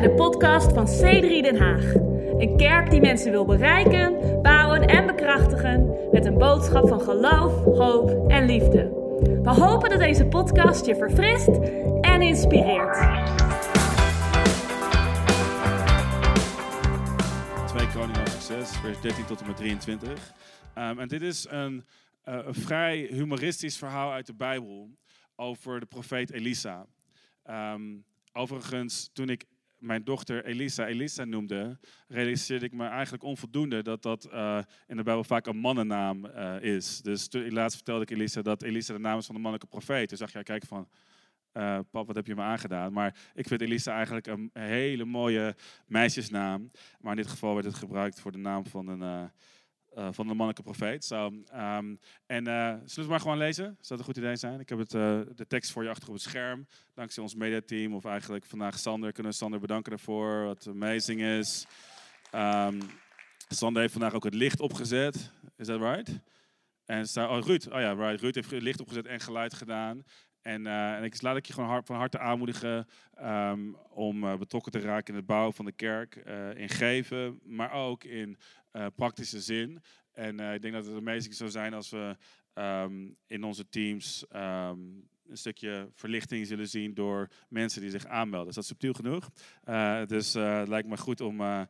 bij de podcast van C3 Den Haag. Een kerk die mensen wil bereiken, bouwen en bekrachtigen met een boodschap van geloof, hoop en liefde. We hopen dat deze podcast je verfrist en inspireert. 2 Koningen hoofdstuk 6, vers 13 tot en met 23. Um, en dit is een, uh, een vrij humoristisch verhaal uit de Bijbel over de profeet Elisa. Um, overigens, toen ik mijn dochter Elisa Elisa noemde, realiseerde ik me eigenlijk onvoldoende dat dat uh, in de Bijbel vaak een mannennaam uh, is. Dus toen, laatst vertelde ik Elisa dat Elisa de naam is van de mannelijke profeet. Toen zag je, kijk van, uh, pap, wat heb je me aangedaan? Maar ik vind Elisa eigenlijk een hele mooie meisjesnaam. Maar in dit geval werd het gebruikt voor de naam van een uh, van de mannelijke profeet. Um, en uh, zullen we het maar gewoon lezen? Zou dat een goed idee zijn? Ik heb het, uh, de tekst voor je achter op het scherm. Dankzij ons mediateam, of eigenlijk vandaag Sander, kunnen we Sander bedanken daarvoor. Wat amazing is. Um, Sander heeft vandaag ook het licht opgezet. Is dat right? En oh, Ruud, oh ja, right. Ruud heeft licht opgezet en geluid gedaan. En, uh, en ik laat ik je gewoon van harte aanmoedigen um, om uh, betrokken te raken in het bouwen van de kerk. Uh, in geven, maar ook in praktische zin. En ik denk dat het amazing zou zijn als we um, in onze teams um, een stukje verlichting zullen zien door mensen die zich aanmelden. Is dat subtiel genoeg? dus het lijkt me goed om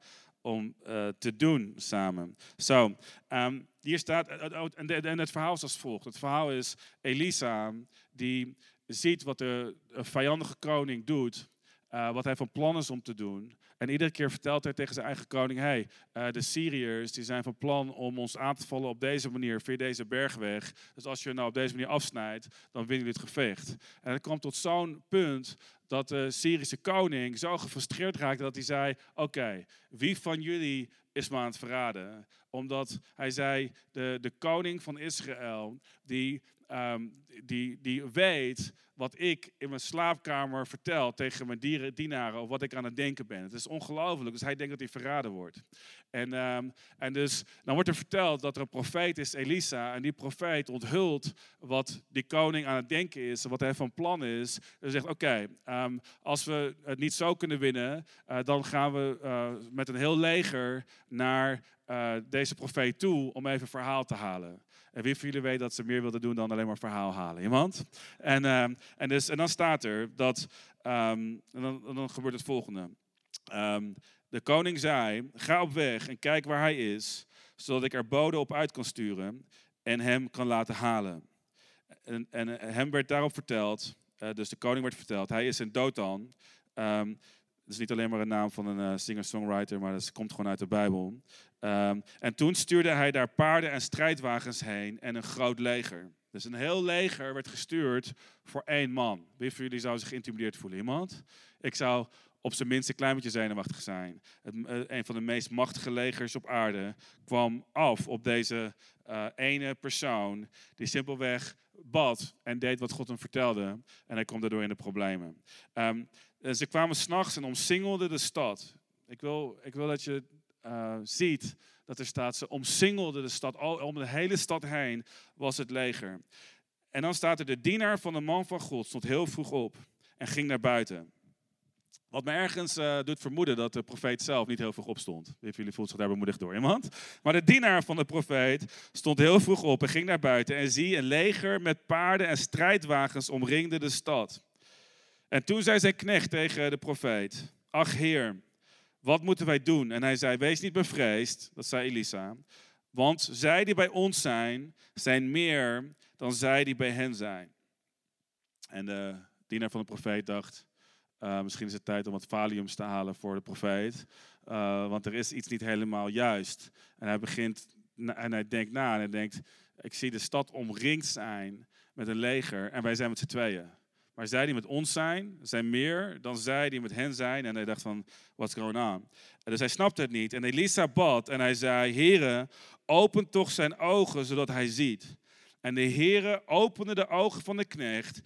om uh, te doen samen. Zo, um, hier staat, en het verhaal is als volgt. Het verhaal is Elisa die ziet wat de vijandige koning doet, uh, wat hij van plan is om te doen. En iedere keer vertelt hij tegen zijn eigen koning: hey, uh, de Syriërs die zijn van plan om ons aan te vallen op deze manier, via deze bergweg. Dus als je nou op deze manier afsnijdt, dan winnen jullie het gevecht. En het kwam tot zo'n punt dat de Syrische koning zo gefrustreerd raakte dat hij zei: Oké, wie van jullie is me aan het verraden? Omdat hij zei: De, de koning van Israël, die um, die, die weet wat ik in mijn slaapkamer vertel tegen mijn dieren, dienaren of wat ik aan het denken ben. Het is ongelooflijk. Dus hij denkt dat hij verraden wordt. En, um, en dus dan wordt er verteld dat er een profeet is, Elisa, en die profeet onthult wat die koning aan het denken is, wat hij van plan is. Hij zegt, oké, um, als we het niet zo kunnen winnen, uh, dan gaan we uh, met een heel leger naar uh, deze profeet toe om even verhaal te halen. En wie van jullie weet dat ze meer wilden doen dan alleen maar verhaal halen? Iemand? En, uh, en, dus, en dan staat er dat, um, en dan, dan gebeurt het volgende. Um, de koning zei, ga op weg en kijk waar hij is, zodat ik er bode op uit kan sturen en hem kan laten halen. En, en hem werd daarop verteld, uh, dus de koning werd verteld, hij is in Dothan. Dat is niet alleen maar een naam van een uh, singer-songwriter, maar dat komt gewoon uit de Bijbel. Um, en toen stuurde hij daar paarden en strijdwagens heen en een groot leger. Dus een heel leger werd gestuurd voor één man. Wie van jullie zou zich geïntimideerd voelen? Iemand? Ik zou op zijn minst een klein beetje zenuwachtig zijn. Het, uh, een van de meest machtige legers op aarde kwam af op deze uh, ene persoon die simpelweg bad en deed wat God hem vertelde. En hij kwam daardoor in de problemen. Um, ze kwamen s'nachts en omsingelden de stad. Ik wil, ik wil dat je uh, ziet dat er staat, ze omsingelden de stad. Al, om de hele stad heen was het leger. En dan staat er, de dienaar van de man van God stond heel vroeg op en ging naar buiten. Wat me ergens uh, doet vermoeden dat de profeet zelf niet heel vroeg opstond. Van jullie voelt zich daar bemoedigd door? Iemand? Maar de dienaar van de profeet stond heel vroeg op en ging naar buiten. En zie, een leger met paarden en strijdwagens omringde de stad. En toen zei zijn knecht tegen de profeet: Ach heer, wat moeten wij doen? En hij zei: Wees niet bevreesd, dat zei Elisa. Want zij die bij ons zijn, zijn meer dan zij die bij hen zijn. En de dienaar van de profeet dacht: uh, Misschien is het tijd om wat valiums te halen voor de profeet. Uh, want er is iets niet helemaal juist. En hij begint en hij denkt na en hij denkt: Ik zie de stad omringd zijn met een leger en wij zijn met z'n tweeën. Maar zij die met ons zijn, zijn meer dan zij die met hen zijn. En hij dacht van, what's going on? En dus hij snapte het niet. En Elisa bad en hij zei, Heere, open toch zijn ogen zodat hij ziet. En de Heere opende de ogen van de knecht,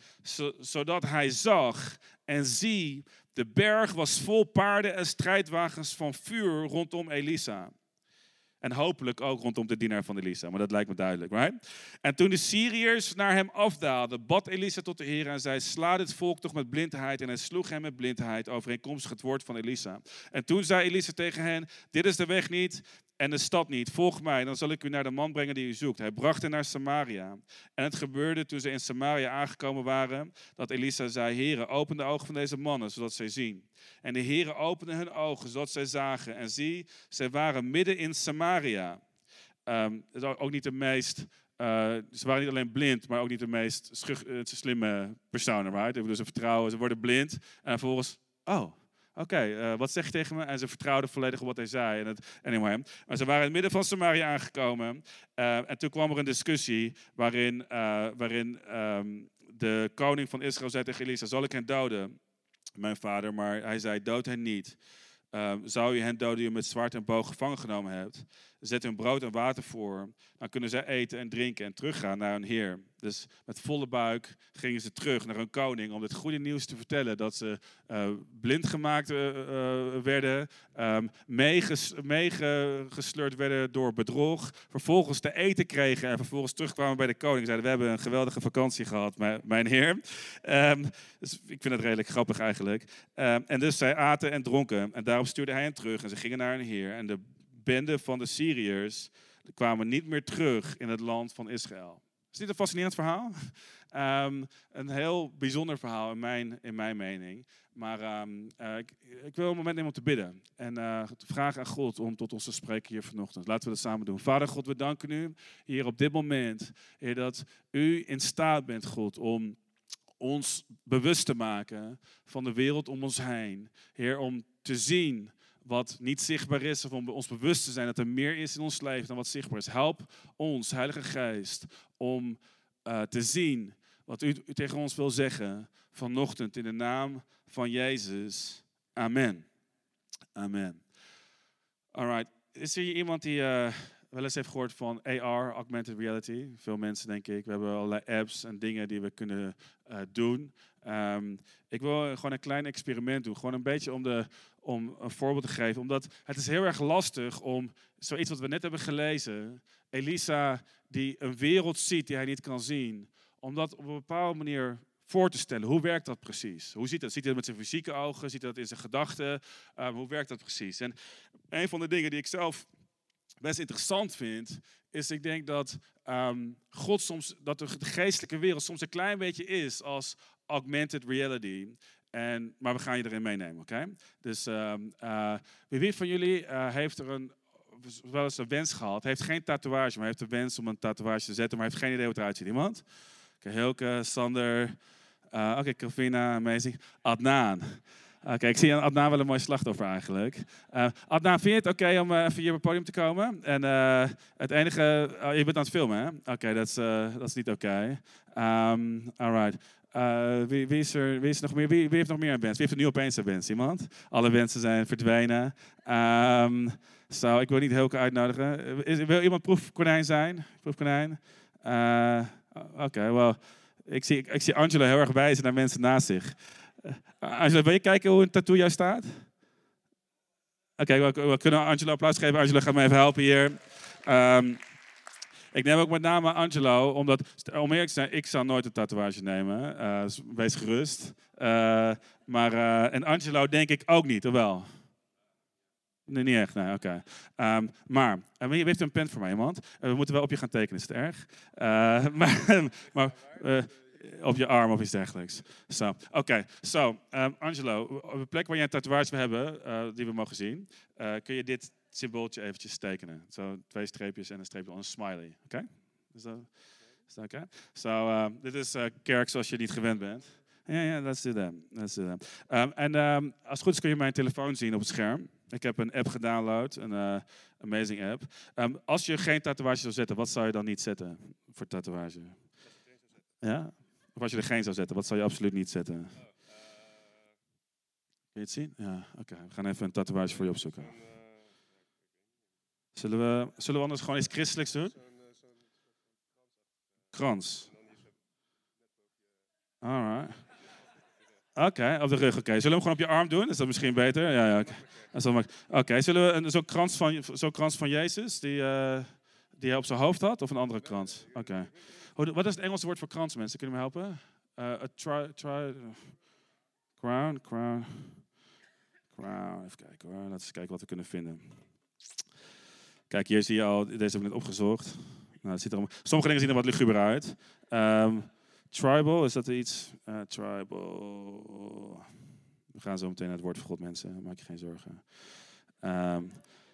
zodat hij zag. En zie, de berg was vol paarden en strijdwagens van vuur rondom Elisa. En hopelijk ook rondom de dienaar van Elisa, maar dat lijkt me duidelijk, right? En toen de Syriërs naar hem afdaalden, bad Elisa tot de Heer en zei, sla dit volk toch met blindheid. En hij sloeg hem met blindheid, overeenkomstig het woord van Elisa. En toen zei Elisa tegen hen, dit is de weg niet en de stad niet. Volg mij, dan zal ik u naar de man brengen die u zoekt. Hij bracht hen naar Samaria. En het gebeurde toen ze in Samaria aangekomen waren, dat Elisa zei, Heere, open de ogen van deze mannen, zodat zij zien. En de Heere opende hun ogen, zodat zij zagen. En zie, zij waren midden in Samaria. Um, is ook niet de meest uh, ze waren niet alleen blind, maar ook niet de meest schuch, uh, slimme personen. Right? Dus ze vertrouwen, ze worden blind. En vervolgens, oh, Oké, uh, wat zeg je tegen me? En ze vertrouwden volledig op wat hij zei. En het, anyway. Maar ze waren in het midden van Samaria aangekomen. Uh, en toen kwam er een discussie waarin, uh, waarin um, de koning van Israël zei tegen Elisa, zal ik hen doden? Mijn vader, maar hij zei, dood hen niet. zou je hen doden die je met zwaard en boog gevangen genomen hebt? Zet hun brood en water voor. Dan kunnen zij eten en drinken en teruggaan naar hun Heer. Dus met volle buik gingen ze terug naar hun koning om het goede nieuws te vertellen. Dat ze uh, blind gemaakt uh, werden, um, meegesleurd werden door bedrog. Vervolgens te eten kregen en vervolgens terugkwamen bij de koning. Zeiden, we hebben een geweldige vakantie gehad, mijn, heer. Um, dus ik vind het redelijk grappig eigenlijk. Um, en dus zij aten en dronken. En daarop stuurde hij hen terug en ze gingen naar hun heer. En de bende van de Syriërs kwamen niet meer terug in het land van Israël. Is dit een fascinerend verhaal? Um, een heel bijzonder verhaal in mijn, in mijn mening. Maar um, uh, ik, ik, wil een moment nemen om te bidden. En uh, te vragen aan God om tot ons te spreken hier vanochtend. Laten we dat samen doen. Vader God, we danken u hier op dit moment. Heer, dat u in staat bent, God, om ons bewust te maken van de wereld om ons heen. Heer, om te zien wat niet zichtbaar is, of om ons bewust te zijn dat er meer is in ons leven dan wat zichtbaar is. Help ons, Heilige Geest, om uh, te zien wat u, tegen ons wil zeggen vanochtend in de naam van Jezus. Amen. Amen. Alright. Is er hier iemand die uh, wel eens heeft gehoord van AR, Augmented Reality? Veel mensen, denk ik. We hebben allerlei apps en dingen die we kunnen uh, doen. Um, ik wil gewoon een klein experiment doen. Gewoon een beetje om, de, om een voorbeeld te geven. Omdat het is heel erg lastig om zoiets wat we net hebben gelezen. Elisa die een wereld ziet die hij niet kan zien. Om dat op een bepaalde manier voor te stellen. Hoe werkt dat precies? Hoe ziet dat? Ziet hij dat met zijn fysieke ogen? Ziet hij dat in zijn gedachten? Um, hoe werkt dat precies? En een van de dingen die ik zelf best interessant vind, is ik denk dat um, God soms, dat de geestelijke wereld soms een klein beetje is als augmented reality. En, maar we gaan je erin meenemen, oké? Dus um, uh, wie van jullie uh, heeft er een, wel eens een wens gehad? Heeft geen tatoeage, maar heeft de wens om een tatoeage te zetten, maar heeft geen idee hoe het eruit ziet. Iemand? Oké, okay, Hilke, Sander, uh, oké, okay, amazing. Adnaan. Oké, ik zie aan Adnaan wel een mooi slachtoffer eigenlijk. Uh, vind je het oké om uh, even hier op het podium te komen? En het enige, uh, je bent aan het filmen hè? Oké, okay, dat, is, dat is niet oké. Um, alright. Wie, wie, nog meer? Wie, wie, heeft nog meer een wens? Wie heeft er nu opeens een wens? Iemand? Alle wensen zijn verdwenen. Zo, ik wil niet Hilke uitnodigen. Is, wil iemand proefkonijn zijn? Proefkonijn? Oké, okay, well, ik zie, ik zie Angela heel erg wijzen naar mensen naast zich. Angela, wil je kijken hoe een tattoo jou staat? Oké, we, kunnen Angelo applaus geven. Angelo gaat me even helpen hier. Um, ik neem ook met name Angelo, omdat, om eerlijk te zijn, ik zou nooit een tatoeage nemen. Uh, wees gerust. Uh, maar, uh, en Angelo denk ik ook niet, of wel? Nee, niet echt, nee, oké. Um, maar, wie heeft een pen voor mij, iemand? we moeten wel op je gaan tekenen, is het erg? maar, maar op je arm of iets dergelijks. Zo, oké. So, um, Angelo, op de plek waar je een tatoeage hebben, uh, die we mogen zien, kun je dit symbooltje eventjes tekenen. Zo, twee streepjes en een streepje, een smiley. Oké? Okay? Is dat, is dat oké? Okay? Zo, uh, dit is kerk zoals je niet gewend bent. Ja, yeah, ja, yeah, let's do that. Let's do that. Um, en um, als het goed is kun je mijn telefoon zien op het scherm. Ik heb een app gedownload, een uh, amazing app. Um, als je geen tatoeage zou zetten, wat zou je dan niet zetten voor tatoeage? Ja? Of als je er geen zou zetten, wat zou je absoluut niet zetten? Kun je het zien? Ja, oké. Okay. We gaan even een tatoeage voor je opzoeken. Zullen we, zullen we anders gewoon iets christelijks doen? Krans. Alright. Oké, op de rug. Oké, zullen we hem gewoon op je arm doen? Is dat misschien beter? Ja, ja. Oké, zullen we zo'n krans, van, zo krans van Jezus die, uh, die hij op zijn hoofd had, of een andere krans? Oké. Wat is het Engelse woord voor krans, mensen? Kunnen me helpen? Uh, a try, try, crown, crown, crown. Even kijken. Laten we eens kijken wat we kunnen vinden. Kijk, hier zie je al, deze heb ik net opgezocht. Nou, ziet er allemaal, sommige dingen zien er wat luguber uit. Um, tribal, is dat iets? Uh, tribal. We gaan zo meteen naar het woord van God, mensen. Maak je geen zorgen. Um,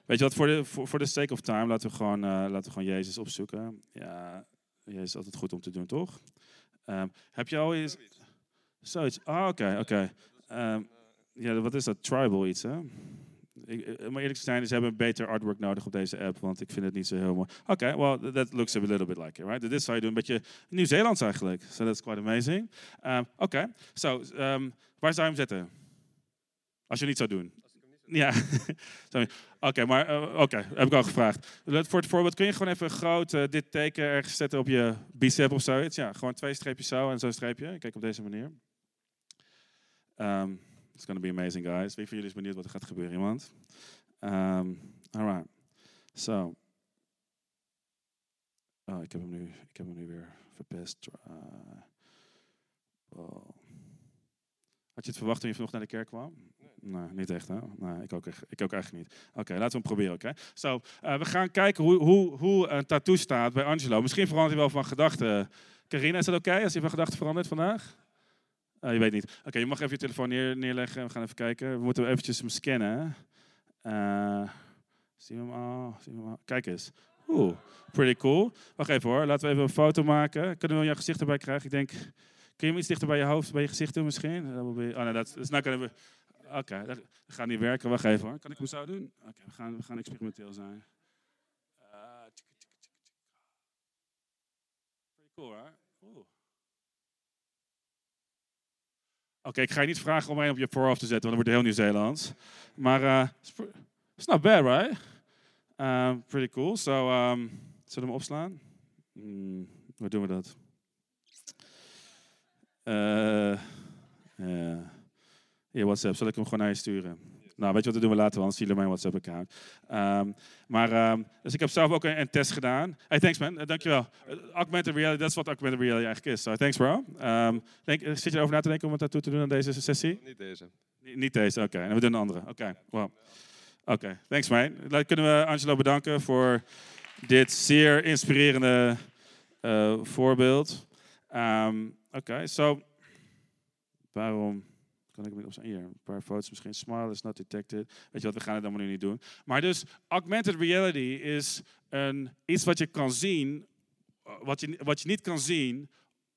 weet je wat, voor de, voor, voor de sake of time, laten we, gewoon, uh, laten we gewoon Jezus opzoeken. Ja, Jezus is altijd goed om te doen, toch? Um, heb je al eens... Zoiets. Ah, oké, oké. Ja, wat is dat? Tribal iets, hè? Ik, om eerlijk te zijn, ze hebben een beter artwork nodig op deze app, want ik vind het niet zo heel mooi. Oké, well, that looks a little bit like it, right? Dit zou je doen, een beetje Nieuw-Zeelands eigenlijk. So that's quite amazing. Um, Oké, so, um, waar zou je hem zetten? Als je het niet zou doen. Ja, oké, maar uh, oké, okay, heb ik al gevraagd. Voor het voorbeeld kun je gewoon even groot uh, dit teken ergens zetten op je bicep of zoiets. Ja, gewoon twee streepjes zo en zo'n streepje. Kijk op deze manier. Um, It's going to be amazing, guys. Wie van jullie is benieuwd wat er gaat gebeuren? Iemand? Um, right. So. Oh, ik heb hem nu, ik heb hem nu weer verpest. Uh, oh. Had je het verwacht toen je vanochtend naar de kerk kwam? Nee, niet echt, hè? Nee, ik ook, ik ook eigenlijk niet. Oké, okay, laten we hem proberen, oké? Okay? So, uh, we gaan kijken hoe, hoe, hoe een tattoo staat bij Angelo. Misschien verandert hij wel van gedachten. Carina, is het oké okay als hij van gedachten verandert vandaag? Uh, je weet niet. Oké, je mag even je telefoon neer, neerleggen. We gaan even kijken. We moeten eventjes hem scannen. Uh, zien we hem al? Zien we? Kijk eens. Oeh, pretty cool. Wacht even hoor. Laten we even een foto maken. Kunnen we jouw gezicht erbij krijgen? Ik denk, kun je hem iets dichter bij je hoofd, bij je gezicht doen misschien? Oh nee, dat is not gonna be... Oké, dat gaat niet werken. Wacht even hoor. Kan ik hem zo doen? Oké, we, gaan, we gaan experimenteel zijn. Uh, pretty cool, hè? Oeh. Oké, okay, ik ga je niet vragen om een op je voorhoofd te zetten, want dan wordt heel Nieuw-Zeelands. Maar uh, it's not bad, right? Uh, pretty cool. So, um, zullen we hem opslaan? Hmm, hoe doen we dat? Uh, yeah. Hier, WhatsApp. Zal ik hem gewoon naar je sturen? Nou, weet je wat, dat doen we later, anders zien jullie mijn WhatsApp-account. Um, maar, um, dus ik heb zelf ook een, een test gedaan. Hey, thanks man, uh, dankjewel. Uh, augmented reality, dat is wat augmented reality eigenlijk is. So, thanks bro. Um, denk, zit je erover na te denken om het naartoe te doen aan deze sessie? Niet deze. Niet, niet deze, oké. Okay. En we doen een andere. Oké, okay. wow. Oké, okay. thanks man. Dan kunnen we Angelo bedanken voor dit zeer inspirerende uh, voorbeeld. oké, okay. so, waarom... Kan ik op zijn hier? Een paar foto's misschien. Smile is not detected. Weet je wat, we gaan het allemaal nu niet doen. Maar dus, augmented reality is een, iets wat je kan zien, wat je, wat je niet kan zien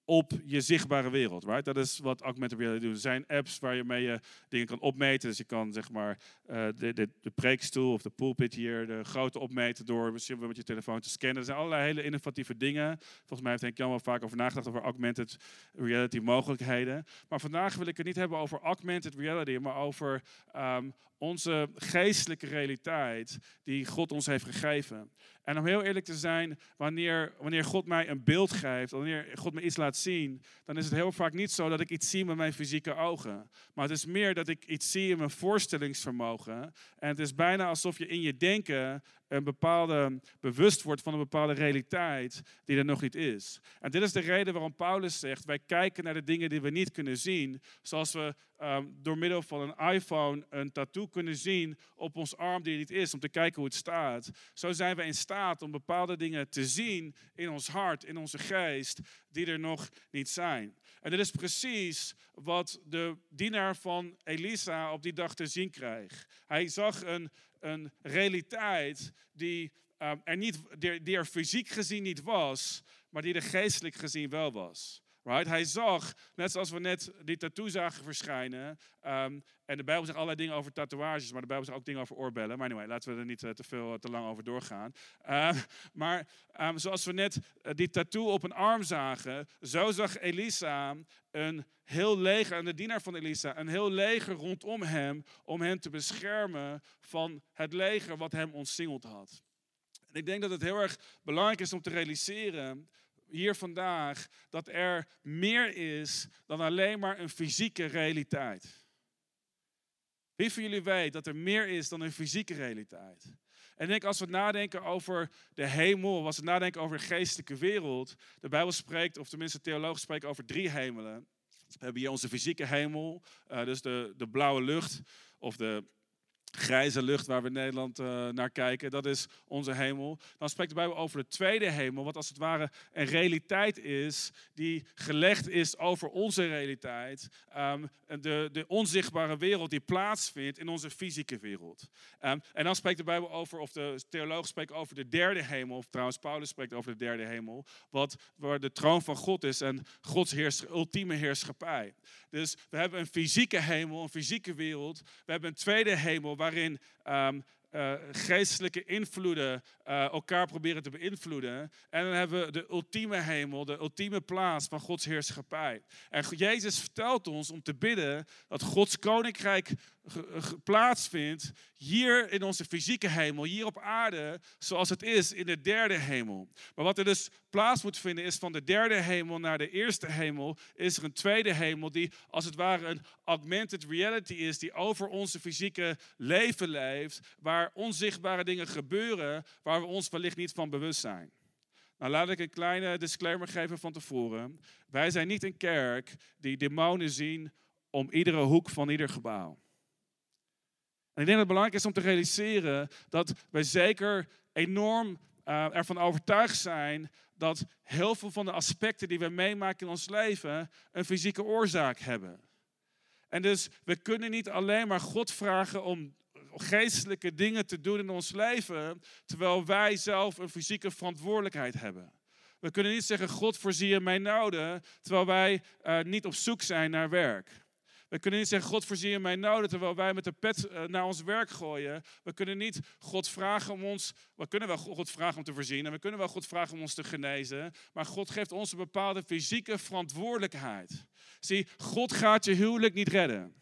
op je zichtbare wereld. Right? Dat is wat augmented reality doet. Er zijn apps waar je je dingen kan opmeten. Dus je kan zeg maar uh, de, de, de preekstoel of de pulpit hier, de grootte opmeten door misschien met je telefoon te scannen. Er zijn allerlei hele innovatieve dingen. Volgens mij heeft Henk Jan wel vaak over nagedacht over augmented reality mogelijkheden. Maar vandaag wil ik het niet hebben over augmented reality, maar over um, onze geestelijke realiteit die God ons heeft gegeven. En om heel eerlijk te zijn, wanneer, wanneer God mij een beeld geeft, wanneer God me iets laat zien, dan is het heel vaak niet zo dat ik iets zie met mijn fysieke ogen. Maar het is meer dat ik iets zie in mijn voorstellingsvermogen. En het is bijna alsof je in je denken een bepaalde bewust wordt van een bepaalde realiteit die er nog niet is. En dit is de reden waarom Paulus zegt: wij kijken naar de dingen die we niet kunnen zien, zoals we um, door middel van een iPhone een tattoo kunnen zien op ons arm die er niet is, om te kijken hoe het staat. Zo zijn we in staat om bepaalde dingen te zien in ons hart, in onze geest, die er nog niet zijn. En dit is precies wat de dienaar van Elisa op die dag te zien kreeg. Hij zag een, een realiteit die, um, er niet, die, er fysiek gezien niet was, maar die er geestelijk gezien wel was. Right? Hij zag, net zoals we net die tattoo zagen verschijnen. Um, en de Bijbel zegt allerlei dingen over tatoeages, maar de Bijbel zegt ook dingen over oorbellen. Maar anyway, laten we er niet uh, te veel te lang over doorgaan. Uh, maar um, zoals we net uh, die tattoo op een arm zagen, zo zag Elisa een heel leger, en de dienaar van Elisa, een heel leger rondom hem om hem te beschermen van het leger wat hem ontsingeld had. En ik denk dat het heel erg belangrijk is om te realiseren hier vandaag dat er meer is dan alleen maar een fysieke realiteit. Wie van jullie weet dat er meer is dan een fysieke realiteit? En ik denk als we nadenken over de hemel, als we nadenken over de geestelijke wereld, de Bijbel spreekt, of tenminste theologen spreken over drie hemelen. We hebben hier onze fysieke hemel, uh, dus de, de blauwe lucht of de grijze lucht waar we in Nederland uh, naar kijken. Dat is onze hemel. Dan spreekt de Bijbel over de tweede hemel, wat als het ware een realiteit is die gelegd is over onze realiteit. Um, de, de onzichtbare wereld die plaatsvindt in onze fysieke wereld. Um, en dan spreekt de Bijbel over, of de theoloog spreekt over de derde hemel, of trouwens Paulus spreekt over de derde hemel, wat, waar de troon van God is en Gods ultieme heerschappij. Dus we hebben een fysieke hemel, een fysieke wereld. We hebben een tweede hemel waarin um, uh, geestelijke invloeden uh, elkaar proberen te beïnvloeden. En dan hebben we de ultieme hemel, de ultieme plaats van Gods heerschappij. En Jezus vertelt ons om te bidden dat Gods koninkrijk plaatsvindt hier in onze fysieke hemel, hier op aarde, zoals het is in de derde hemel. Maar wat er dus plaats moet vinden is van de derde hemel naar de eerste hemel, is er een tweede hemel die als het ware een augmented reality is, die over onze fysieke leven leeft, waar onzichtbare dingen gebeuren, waar we ons wellicht niet van bewust zijn. Nou, laat ik een kleine disclaimer geven van tevoren. Wij zijn niet een kerk die demonen zien om iedere hoek van ieder gebouw. En ik denk dat het belangrijk is om te realiseren dat wij zeker enorm uh, ervan overtuigd zijn dat heel veel van de aspecten die we meemaken in ons leven een fysieke oorzaak hebben. En dus we kunnen niet alleen maar God vragen om geestelijke dingen te doen in ons leven, terwijl wij zelf een fysieke verantwoordelijkheid hebben. We kunnen niet zeggen, God voorzie je mijn noden, terwijl wij uh, niet op zoek zijn naar werk. We kunnen niet zeggen, God voorzie je mijn noden, terwijl wij met de pet uh, naar ons werk gooien. We kunnen niet God vragen om ons, we kunnen wel God vragen om te voorzien en we kunnen wel God vragen om ons te genezen, maar God geeft ons een bepaalde fysieke verantwoordelijkheid. Zie, God gaat je huwelijk niet redden.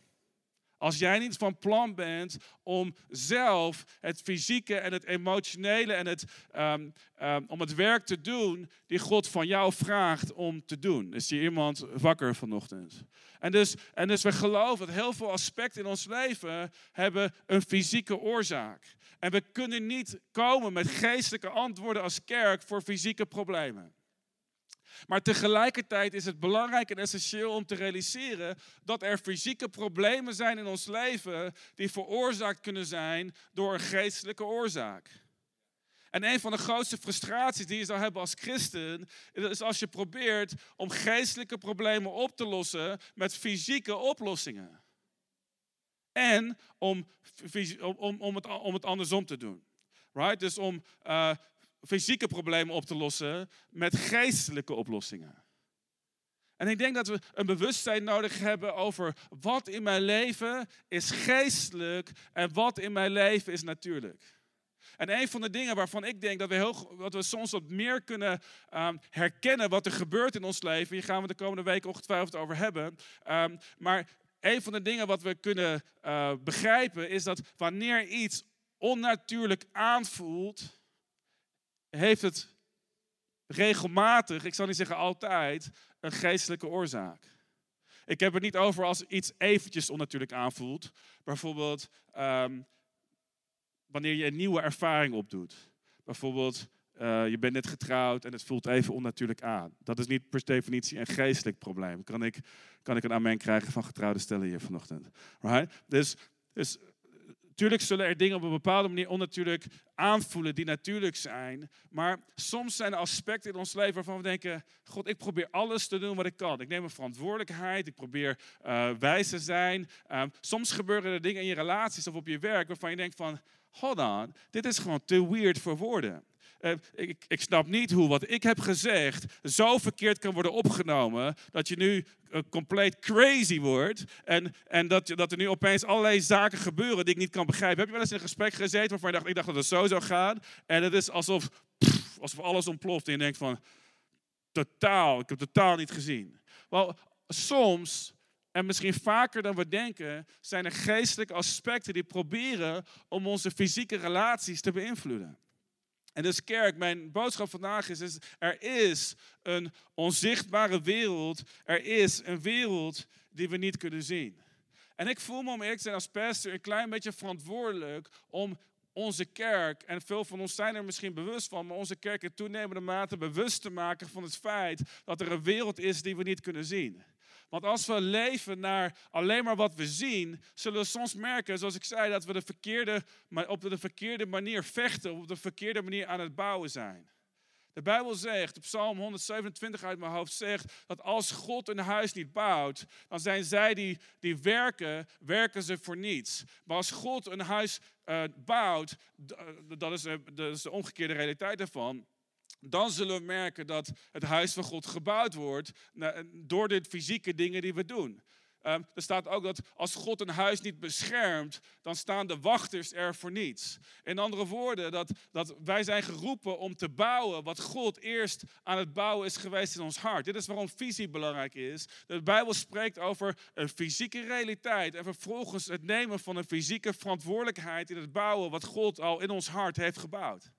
Als jij niet van plan bent om zelf het fysieke en het emotionele en het, um, um, om het werk te doen die God van jou vraagt om te doen. Is hier iemand wakker vanochtend? En dus, en dus we geloven dat heel veel aspecten in ons leven hebben een fysieke oorzaak. En we kunnen niet komen met geestelijke antwoorden als kerk voor fysieke problemen. Maar tegelijkertijd is het belangrijk en essentieel om te realiseren dat er fysieke problemen zijn in ons leven die veroorzaakt kunnen zijn door een geestelijke oorzaak. En een van de grootste frustraties die je zou hebben als christen, is als je probeert om geestelijke problemen op te lossen met fysieke oplossingen. En om, om, om, het, om het andersom te doen. Right? Dus om uh, fysieke problemen op te lossen met geestelijke oplossingen. En ik denk dat we een bewustzijn nodig hebben over wat in mijn leven is geestelijk en wat in mijn leven is natuurlijk. En een van de dingen waarvan ik denk dat we, heel, dat we soms wat meer kunnen um, herkennen wat er gebeurt in ons leven, hier gaan we de komende weken ongetwijfeld over hebben. Um, maar een van de dingen wat we kunnen uh, begrijpen is dat wanneer iets onnatuurlijk aanvoelt, heeft het regelmatig, ik zal niet zeggen altijd, een geestelijke oorzaak. Ik heb het niet over als iets eventjes onnatuurlijk aanvoelt. Bijvoorbeeld um, wanneer je een nieuwe ervaring opdoet. Bijvoorbeeld, uh, je bent net getrouwd en het voelt even onnatuurlijk aan. Dat is niet per definitie een geestelijk probleem. Kan ik, kan ik een amen krijgen van getrouwde stellen hier vanochtend? Right? Dus, dus Tuurlijk zullen er dingen op een bepaalde manier onnatuurlijk aanvoelen die natuurlijk zijn. Maar soms zijn er aspecten in ons leven waarvan we denken: God, ik probeer alles te doen wat ik kan. Ik neem een verantwoordelijkheid. Ik probeer uh, wijs te zijn. Uh, soms gebeuren er dingen in je relaties of op je werk waarvan je denkt: van, hold on, dit is gewoon te weird voor woorden. Uh, ik, ik, snap niet hoe wat ik heb gezegd zo verkeerd kan worden opgenomen dat je nu uh, compleet crazy wordt en, en dat, dat er nu opeens allerlei zaken gebeuren die ik niet kan begrijpen. Heb je wel eens in een gesprek gezeten waarvan je dacht, ik dacht dat het zo zou gaan en het is alsof, alsof alles ontploft en je denkt van, totaal, ik heb totaal niet gezien. Wel, soms en misschien vaker dan we denken, zijn er geestelijke aspecten die proberen om onze fysieke relaties te beïnvloeden. En dus kerk, mijn boodschap vandaag is, er is een onzichtbare wereld. Er is een wereld die we niet kunnen zien. En ik voel me om eerlijk te zijn als pastor een klein beetje verantwoordelijk om onze kerk, en veel van ons zijn er misschien bewust van, maar onze kerk in toenemende mate bewust te maken van het feit dat er een wereld is die we niet kunnen zien. Want als we leven naar alleen maar wat we zien, zullen we soms merken, zoals ik zei, dat we de verkeerde, op de verkeerde manier vechten, op de verkeerde manier aan het bouwen zijn. De Bijbel zegt, op Psalm 127 uit mijn hoofd zegt, dat als God een huis niet bouwt, dan zijn zij die, die werken, werken ze voor niets. Maar als God een huis uh, bouwt, eh, dat is, dat is de omgekeerde realiteit daarvan, dan zullen we merken dat het huis van God gebouwd wordt door de fysieke dingen die we doen. Um, er staat ook dat als God een huis niet beschermt, dan staan de wachters er voor niets. In andere woorden, dat, dat wij zijn geroepen om te bouwen wat God eerst aan het bouwen is geweest in ons hart. Dit is waarom visie belangrijk is. De Bijbel spreekt over een fysieke realiteit en vervolgens het nemen van een fysieke verantwoordelijkheid in het bouwen wat God al in ons hart heeft gebouwd.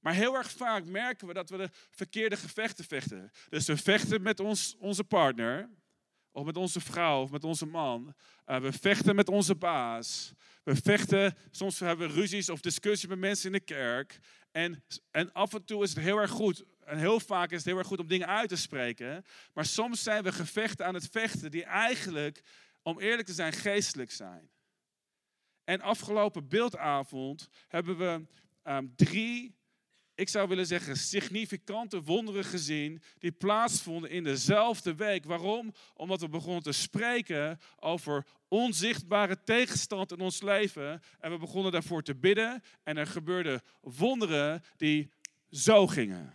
Maar heel erg vaak merken we dat we de verkeerde gevechten vechten. Dus we vechten met ons, onze partner, of met onze vrouw, of met onze man. Uh, we vechten met onze baas. We vechten, soms hebben we ruzies of discussies met mensen in de kerk. En, en af en toe is het heel erg goed, en heel vaak is het heel erg goed om dingen uit te spreken. Maar soms zijn we gevechten aan het vechten die eigenlijk, om eerlijk te zijn, geestelijk zijn. En afgelopen beeldavond hebben we um, drie ik zou willen zeggen, significante wonderen gezien die plaatsvonden in dezelfde week. Waarom? Omdat we begonnen te spreken over onzichtbare tegenstand in ons leven. En we begonnen daarvoor te bidden. En er gebeurden wonderen die zo gingen.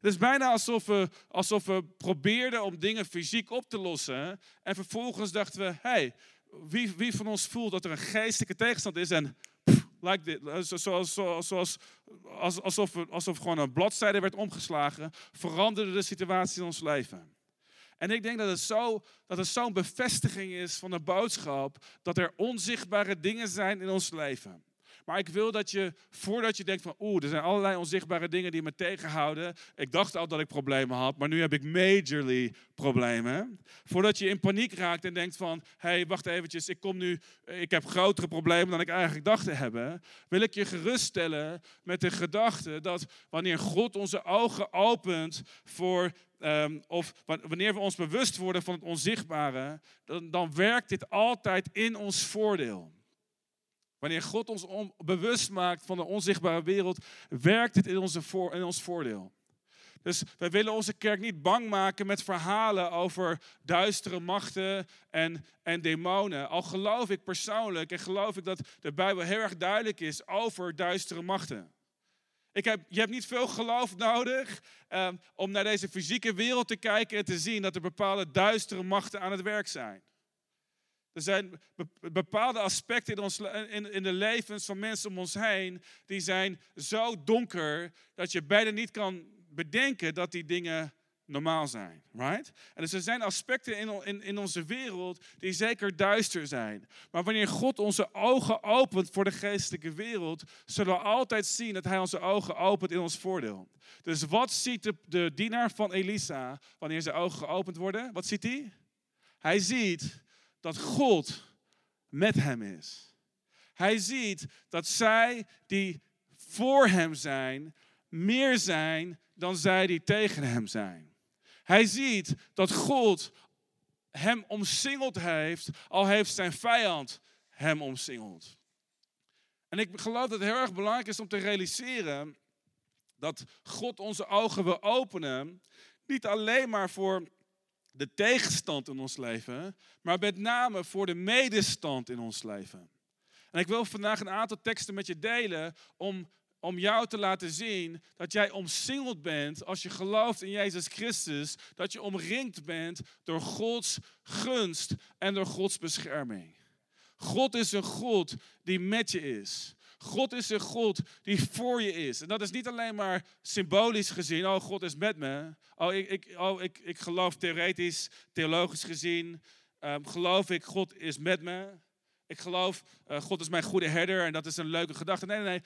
Het is bijna alsof we, alsof we probeerden om dingen fysiek op te lossen. En vervolgens dachten we, hey, wie, wie van ons voelt dat er een geestelijke tegenstand is en like dit, zoals, zoals, zoals, alsof, alsof gewoon een bladzijde werd omgeslagen, veranderde de situatie in ons leven. En ik denk dat het, zo, dat het zo'n bevestiging is van de boodschap dat er onzichtbare dingen zijn in ons leven. Maar ik wil dat je, voordat je denkt van, oeh, er zijn allerlei onzichtbare dingen die me tegenhouden. Ik dacht al dat ik problemen had, maar nu heb ik majorly problemen. Voordat je in paniek raakt en denkt van, hé, hey, wacht eventjes, ik kom nu, ik heb grotere problemen dan ik eigenlijk dacht te hebben. Wil ik je geruststellen met de gedachte dat wanneer God onze ogen opent voor Um, of wanneer we ons bewust worden van het onzichtbare, dan, dan, werkt dit altijd in ons voordeel. Wanneer God ons bewust maakt van de onzichtbare wereld, werkt het in, onze voor, in ons voordeel. Dus wij willen onze kerk niet bang maken met verhalen over duistere machten en, en demonen. Al geloof ik persoonlijk en geloof ik dat de Bijbel heel erg duidelijk is over duistere machten. Ik heb, je hebt niet veel geloof nodig um, om naar deze fysieke wereld te kijken en te zien dat er bepaalde duistere machten aan het werk zijn. Er zijn bepaalde aspecten in, ons, in, in de levens van mensen om ons heen, die zijn zo donker dat je bijna niet kan bedenken dat die dingen normaal zijn. Right? En dus er zijn aspecten in, in, in onze wereld die zeker duister zijn. Maar wanneer God onze ogen opent voor de geestelijke wereld, zullen we altijd zien dat Hij onze ogen opent in ons voordeel. Dus wat ziet de, de dienaar van Elisa wanneer zijn ogen geopend worden? Wat ziet hij? Hij ziet dat God met hem is. Hij ziet dat zij die voor hem zijn, meer zijn dan zij die tegen hem zijn. Hij ziet dat God hem omsingeld heeft, al heeft zijn vijand hem omsingeld. En ik geloof dat het heel erg belangrijk is om te realiseren dat God onze ogen wil openen, niet alleen maar voor de tegenstand in ons leven, maar met name voor de medestand in ons leven. En ik wil vandaag een aantal teksten met je delen om, om jou te laten zien dat jij omsingeld bent als je gelooft in Jezus Christus, dat je omringd bent door Gods gunst en door Gods bescherming. God is een God die met je is. God is een God die voor je is. En dat is niet alleen maar symbolisch gezien, oh God is met me. Oh, ik, ik, oh, ik, ik geloof theoretisch, theologisch gezien, um, geloof ik God is met me. Ik geloof uh, God is mijn goede herder en dat is een leuke gedachte. Nee, nee, nee.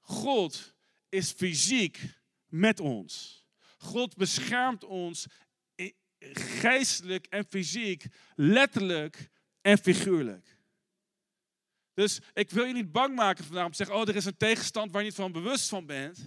God is fysiek met ons. God beschermt ons geestelijk en fysiek, letterlijk en figuurlijk. Dus ik wil je niet bang maken vandaag om te zeggen, oh er is een tegenstand waar je niet van bewust van bent.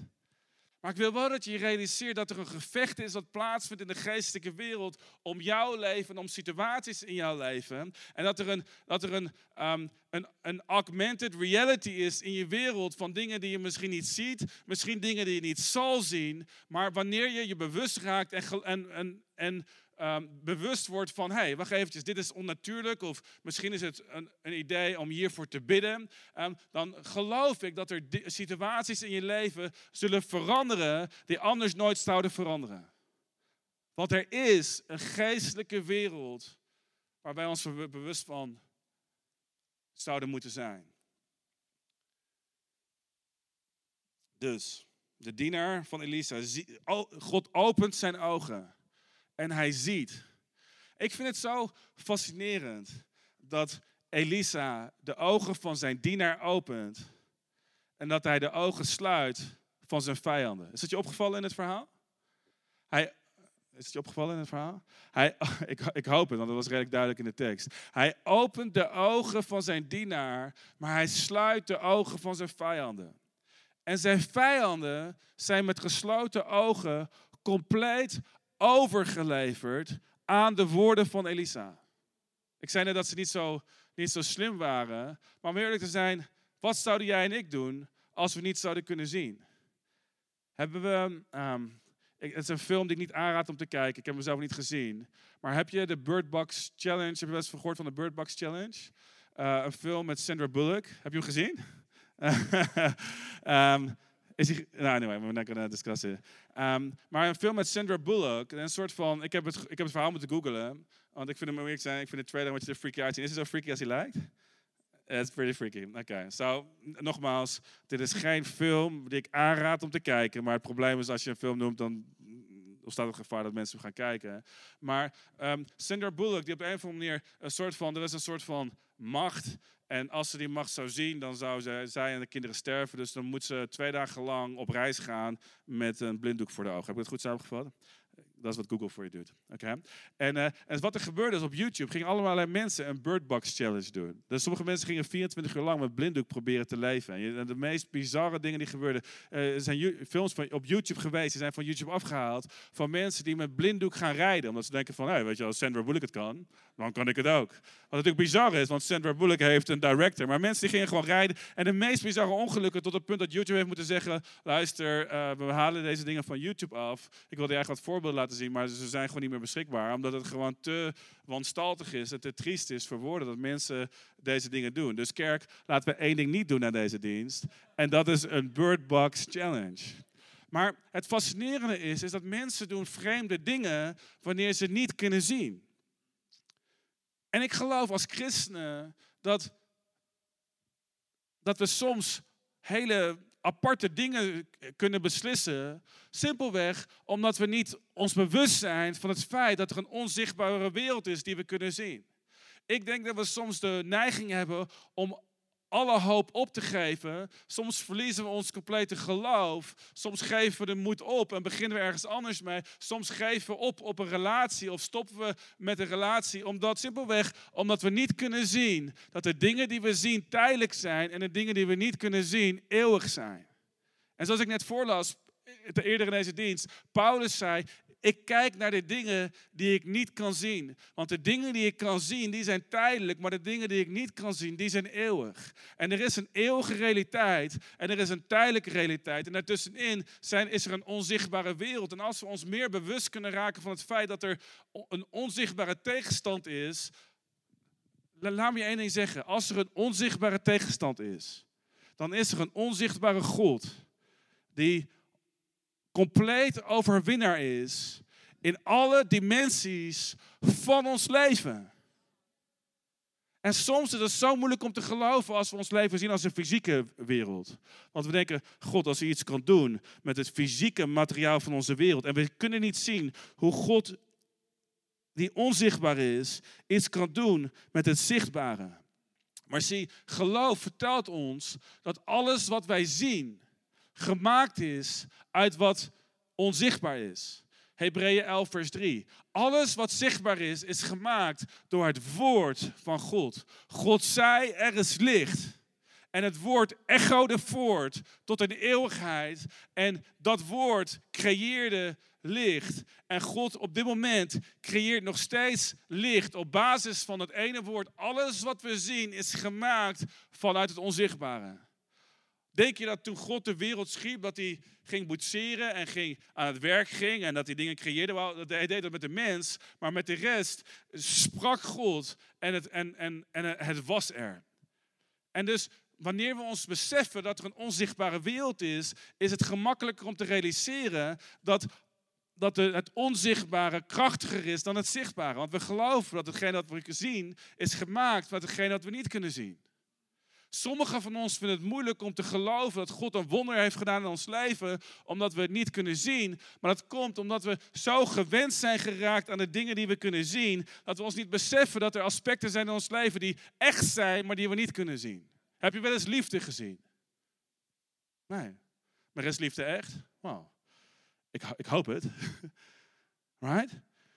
Maar ik wil wel dat je realiseert dat er een gevecht is dat plaatsvindt in de geestelijke wereld om jouw leven, om situaties in jouw leven. En dat er een, dat er een, um, een, een augmented reality is in je wereld van dingen die je misschien niet ziet, misschien dingen die je niet zal zien. Maar wanneer je je bewust raakt en, en, en, en um, bewust wordt van, hé, hey, wacht eventjes, dit is onnatuurlijk of misschien is het een, een idee om hiervoor te bidden, um, dan geloof ik dat er situaties in je leven zullen veranderen die anders nooit zouden veranderen. Want er is een geestelijke wereld waar wij ons bewust van zouden moeten zijn. Dus, de dienaar van Elisa, God opent zijn ogen en hij ziet. Ik vind het zo fascinerend dat Elisa de ogen van zijn dienaar opent en dat hij de ogen sluit van zijn vijanden. Is het je opgevallen in het verhaal? Hij, is het je opgevallen in het verhaal? Hij, ik, ik hoop het, want dat was redelijk duidelijk in de tekst. Hij opent de ogen van zijn dienaar, maar hij sluit de ogen van zijn vijanden. En zijn vijanden zijn met gesloten ogen compleet overgeleverd aan de woorden van Elisa. Ik zei net dat ze niet zo, niet zo slim waren. Maar om eerlijk te zijn, wat zouden jij en ik doen als we niet zouden kunnen zien? Hebben we. Um, het is een film die ik niet aanraad om te kijken. Ik heb hem zelf niet gezien. Maar heb je de Bird Box Challenge? Heb je wel gehoord van de Bird Box Challenge? Uh, een film met Sandra Bullock. Heb je hem gezien? um, Is hij, nou, anyway, we're not gonna discuss maar een film met Sandra Bullock. Een soort van, ik heb het, ik heb het verhaal moeten googlen. Want ik vind hem eerlijk zijn, ik vind de trailer een beetje freaky uitzien. Is het zo freaky als hij lijkt? It's pretty freaky. Oké, okay. so, nogmaals, dit is geen film die ik aanraad om te kijken. Maar het probleem is, als je een film noemt, dan staat het gevaar dat mensen gaan kijken. Maar um, Sandra Bullock, die op een of andere manier een soort van, er is een soort van macht en als ze die macht zou zien, dan zou ze, zij en de kinderen sterven. Dus dan moet ze twee dagen lang op reis gaan met een blinddoek voor de ogen. Heb ik het goed samengevat? Dat is wat Google voor je doet. Oké. En, uh, en wat er gebeurde is op YouTube gingen allemaal mensen een Birdbox Challenge doen. Dus sommige mensen gingen 24 uur lang met blinddoek proberen te leven. En de meest bizarre dingen die gebeurden. Uh, zijn films van, op YouTube geweest, die zijn van YouTube afgehaald. Van mensen die met blinddoek gaan rijden. Omdat ze denken van, weet je, als Sandra Bullock het kan, dan kan ik het ook. Wat natuurlijk bizar is, want Sandra Bullock heeft een director. Maar mensen die gingen gewoon rijden. En de meest bizarre ongelukken tot het punt dat YouTube heeft moeten zeggen... luister, uh, we halen deze dingen van YouTube af. Ik wilde eigenlijk wat voorbeelden laten zien, maar ze zijn gewoon niet meer beschikbaar. Omdat het gewoon te wanstaltig is en te triest is voor woorden dat mensen deze dingen doen. Dus kerk, laten we één ding niet doen aan deze dienst. En dat is een Bird Box Challenge. Maar het fascinerende is, is dat mensen doen vreemde dingen wanneer ze niet kunnen zien. En ik geloof als christenen dat, dat we soms hele aparte dingen kunnen beslissen. Simpelweg omdat we niet ons bewust zijn van het feit dat er een onzichtbare wereld is die we kunnen zien. Ik denk dat we soms de neiging hebben om alle hoop op te geven. Soms verliezen we ons complete geloof. Soms geven we de moed op en beginnen we ergens anders mee. Soms geven we op op een relatie of stoppen we met een relatie. Omdat simpelweg, omdat we niet kunnen zien dat de dingen die we zien tijdelijk zijn en de dingen die we niet kunnen zien eeuwig zijn. En zoals ik net voorlas, eerder in deze dienst, Paulus zei, ik kijk naar de dingen die ik niet kan zien. Want de dingen die ik kan zien, die zijn tijdelijk. Maar de dingen die ik niet kan zien, die zijn eeuwig. En er is een eeuwige realiteit. En er is een tijdelijke realiteit. En daartussenin zijn, is er een onzichtbare wereld. En als we ons meer bewust kunnen raken van het feit dat er een onzichtbare tegenstand is. Laat me één ding zeggen. Als er een onzichtbare tegenstand is, dan is er een onzichtbare God die compleet overwinnaar is in alle dimensies van ons leven. En soms is het zo moeilijk om te geloven als we ons leven zien als een fysieke wereld. Want we denken, God, als hij iets kan doen met het fysieke materiaal van onze wereld. En we kunnen niet zien hoe God, die onzichtbaar is, iets kan doen met het zichtbare. Maar zie, geloof vertelt ons dat alles wat wij zien, gemaakt is uit wat onzichtbaar is. Hebreeën 11, vers 3. Alles wat zichtbaar is, is gemaakt door het woord van God. God zei, er is licht. En het woord echode voort tot de eeuwigheid. En dat woord creëerde licht. En God op dit moment creëert nog steeds licht op basis van het ene woord. Alles wat we zien is gemaakt vanuit het onzichtbare. Denk je dat toen God de wereld schiep, dat hij ging boetseren en ging aan het werk ging en dat hij dingen creëerde? Hij deed dat met de mens, maar met de rest sprak God en het, en, en, en het was er. En dus wanneer we ons beseffen dat er een onzichtbare wereld is, is het gemakkelijker om te realiseren dat, dat het onzichtbare krachtiger is dan het zichtbare. Want we geloven dat hetgeen dat we kunnen zien, is gemaakt van hetgeen dat we niet kunnen zien. Sommigen van ons vinden het moeilijk om te geloven dat God een wonder heeft gedaan in ons leven, omdat we het niet kunnen zien. Maar dat komt omdat we zo gewend zijn geraakt aan de dingen die we kunnen zien, dat we ons niet beseffen dat er aspecten zijn in ons leven die echt zijn, maar die we niet kunnen zien. Heb je wel eens liefde gezien? Nee. Maar is liefde echt? Wow. Ik, ik hoop het. right?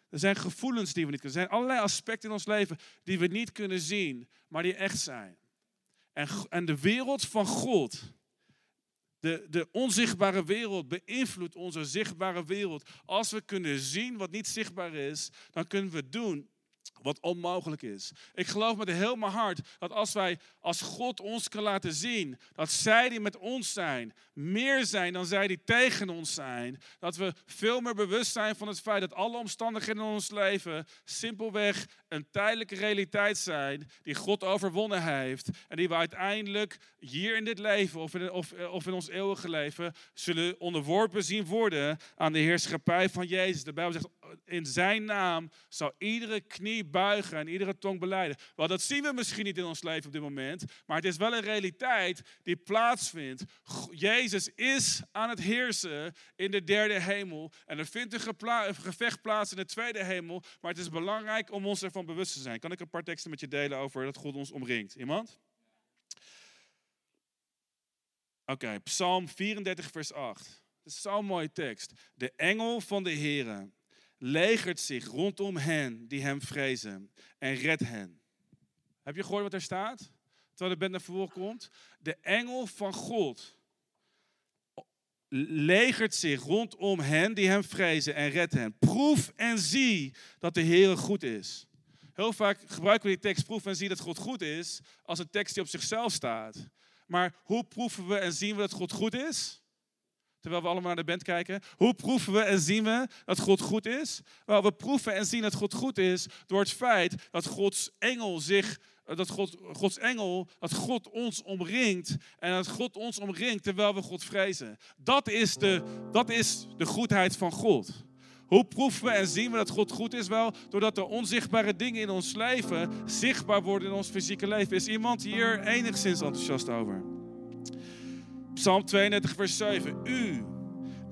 Er zijn gevoelens die we niet kunnen. Er zijn allerlei aspecten in ons leven die we niet kunnen zien, maar die echt zijn. En, en de wereld van God, de, de onzichtbare wereld, beïnvloedt onze zichtbare wereld. Als we kunnen zien wat niet zichtbaar is, dan kunnen we doen wat onmogelijk is. Ik geloof met heel mijn hart dat als wij, als God ons kan laten zien, dat zij die met ons zijn, meer zijn dan zij die tegen ons zijn, dat we veel meer bewust zijn van het feit dat alle omstandigheden in ons leven simpelweg een tijdelijke realiteit zijn die God overwonnen heeft en die we uiteindelijk hier in dit leven of in, of, of in ons eeuwige leven zullen onderworpen zien worden aan de heerschappij van Jezus. De Bijbel zegt, in zijn naam zal iedere knie buigen en iedere tong beleiden. Wel, dat zien we misschien niet in ons leven op dit moment, maar het is wel een realiteit die plaatsvindt. Jezus is aan het heersen in de derde hemel en er vindt een gevecht plaats in de tweede hemel, maar het is belangrijk om ons ervan bewust te zijn. Kan ik een paar teksten met je delen over dat God ons omringt? Iemand? Oké, Psalm 34, vers 8. Dat is zo'n mooie tekst. De engel van de Heere legert zich rondom hen die hem vrezen en redt hen. Heb je gehoord wat er staat? Terwijl de band naar voren komt. De engel van God legert zich rondom hen die hem vrezen en redt hen. Proef en zie dat de Heer goed is. Heel vaak gebruiken we die tekst proef en zie dat God goed is als een tekst die op zichzelf staat. Maar hoe proeven we en zien we dat God goed is? Terwijl we allemaal naar de band kijken. Hoe proeven we en zien we dat God goed is? Wel, we proeven en zien dat God goed is door het feit dat Gods engel zich dat God, Gods engel, dat God ons omringt en dat God ons omringt terwijl we God vrezen. Dat is de, dat is de goedheid van God. Hoe proeven we en zien we dat God goed is? Wel, doordat de onzichtbare dingen in ons leven zichtbaar worden in ons fysieke leven. Is iemand hier enigszins enthousiast over? Psalm 32, vers 7. U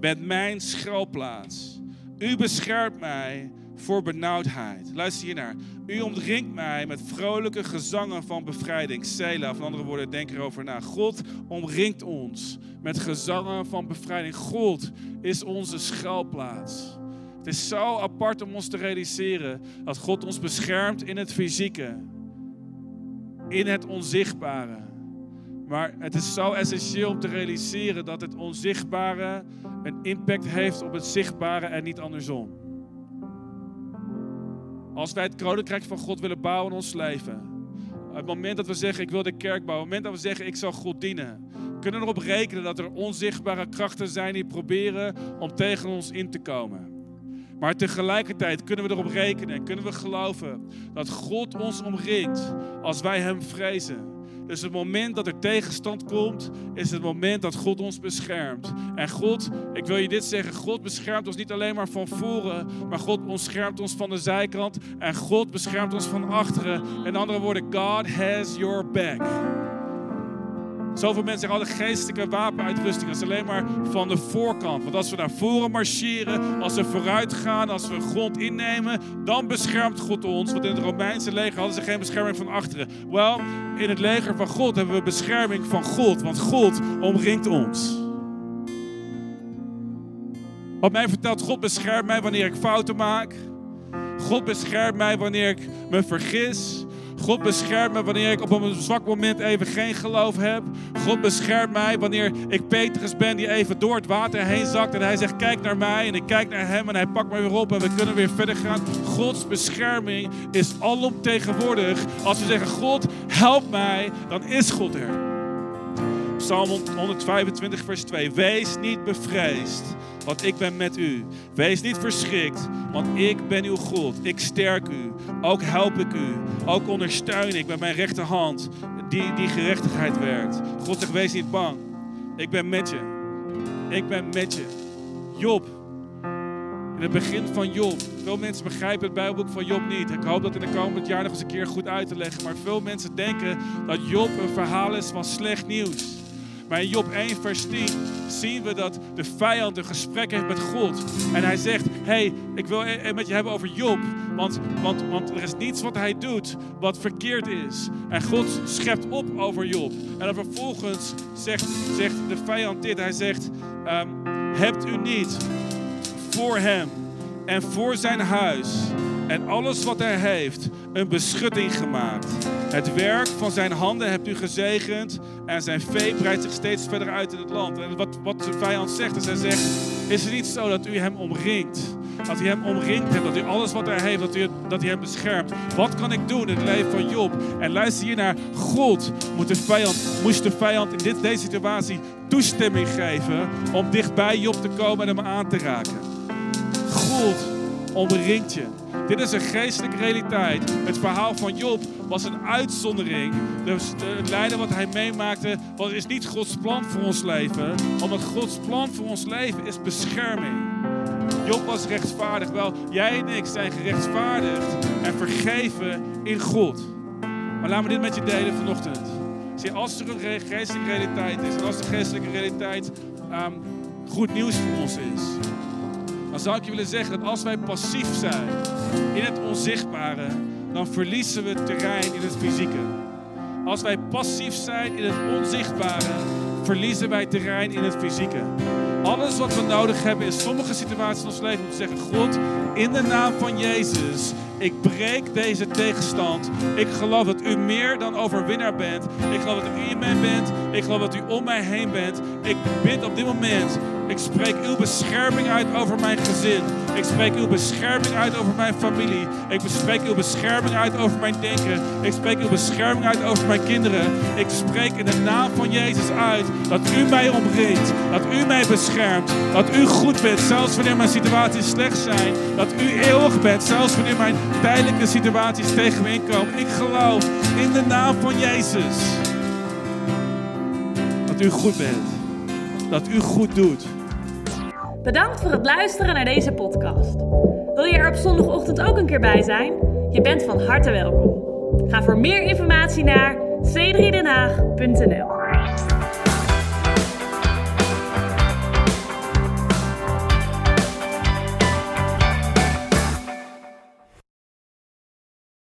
bent mijn schuilplaats. U beschermt mij voor benauwdheid. Luister hier naar. U omringt mij met vrolijke gezangen van bevrijding. Sela, of andere woorden, denk erover na. God omringt ons met gezangen van bevrijding. God is onze schuilplaats. Het is zo apart om ons te realiseren dat God ons beschermt in het fysieke, in het onzichtbare. Maar het is zo essentieel om te realiseren dat het onzichtbare een impact heeft op het zichtbare en niet andersom. Als wij het koninkrijk van God willen bouwen in ons leven, het moment dat we zeggen ik wil de kerk bouwen, het moment dat we zeggen ik zal God dienen, kunnen we erop rekenen dat er onzichtbare krachten zijn die proberen om tegen ons in te komen. Maar tegelijkertijd kunnen we erop rekenen en kunnen we geloven dat God ons omringt als wij Hem vrezen. Dus het moment dat er tegenstand komt, is het moment dat God ons beschermt. En God, ik wil je dit zeggen, God beschermt ons niet alleen maar van voren, maar God beschermt ons van de zijkant en God beschermt ons van achteren. In andere woorden, God has your back. Zoveel mensen zeggen, oh, de geestelijke wapenuitrusting is alleen maar van de voorkant. Want als we naar voren marcheren, als we vooruit gaan, als we grond innemen, dan beschermt God ons. Want in het Romeinse leger hadden ze geen bescherming van achteren. Wel, in het leger van God hebben we bescherming van God, want God omringt ons. Wat mij vertelt, God beschermt mij wanneer ik fouten maak. God beschermt mij wanneer ik me vergis. God beschermt me wanneer ik op een zwak moment even geen geloof heb. God beschermt mij wanneer ik Petrus ben die even door het water heen zakt. En hij zegt, kijk naar mij. En ik kijk naar hem en hij pakt me weer op en we kunnen weer verder gaan. Gods bescherming is alomtegenwoordig. Als we zeggen, God, help mij, dan is God er. Psalm 125, vers 2. Wees niet bevreesd, want ik ben met u. Wees niet verschrikt, want ik ben uw God. Ik sterk u, ook help ik u. Ook ondersteun ik met mijn rechterhand die, die gerechtigheid werkt. God zegt, wees niet bang. Ik ben met je. Ik ben met je. Job, in het begin van Job. Veel mensen begrijpen het Bijbelboek van Job niet. Ik hoop dat in de komende jaar nog eens een keer goed uit te leggen. Maar veel mensen denken dat Job een verhaal is van slecht nieuws. Maar in Job 1, vers 10 zien we dat de vijand een gesprek heeft met God. En hij zegt: hey, ik wil het met je hebben over Job. Want, want, want er is niets wat hij doet wat verkeerd is. En God schept op over Job. En dan vervolgens zegt, zegt de vijand dit: Hij zegt: um, Hebt u niet voor hem en voor zijn huis en alles wat hij heeft een beschutting gemaakt. Het werk van zijn handen hebt u gezegend en zijn vee breidt zich steeds verder uit in het land. En wat, wat de vijand zegt, is hij zegt, is het niet zo dat u hem omringt? Dat u hem omringt hebt, dat u alles wat hij heeft, dat, u, dat hij hem beschermt. Wat kan ik doen in het leven van Job? En luister hier naar God. Moet de vijand, moest de vijand in dit, deze situatie toestemming geven om dichtbij Job te komen en hem aan te raken? God omringt je. Dit is een geestelijke realiteit. Het verhaal van Job was een uitzondering. Dus het lijden wat hij meemaakte was, is niet Gods plan voor ons leven. Omdat Gods plan voor ons leven is bescherming. Job was rechtvaardig. Wel, jij en ik zijn gerechtvaardigd en vergeven in God. Maar laat me dit met je delen vanochtend. Zie, als er een geestelijke realiteit is, en als de geestelijke realiteit um, goed nieuws voor ons is, dan zou ik je willen zeggen dat als wij passief zijn in het onzichtbare, dan verliezen we terrein in het fysieke. Als wij passief zijn in het onzichtbare, verliezen wij terrein in het fysieke. Alles wat we nodig hebben in sommige situaties in ons leven om te zeggen: God, in de naam van Jezus, ik breek deze tegenstand. Ik geloof dat u meer dan overwinnaar bent. Ik geloof dat u in mij bent. Ik geloof dat u om mij heen bent. Ik bid op dit moment ik spreek uw bescherming uit over mijn gezin. Ik spreek uw bescherming uit over mijn familie. Ik spreek uw bescherming uit over mijn denken. Ik spreek uw bescherming uit over mijn kinderen. Ik spreek in de naam van Jezus uit dat u mij omringt. Dat u mij beschermt. Dat u goed bent, zelfs wanneer mijn situaties slecht zijn. Dat u eeuwig bent, zelfs wanneer mijn tijdelijke situaties tegen me inkomen. Ik geloof in de naam van Jezus dat u goed bent. Dat u goed doet. Bedankt voor het luisteren naar deze podcast. Wil je er op zondagochtend ook een keer bij zijn? Je bent van harte welkom. Ga voor meer informatie naar c3denhaag.nl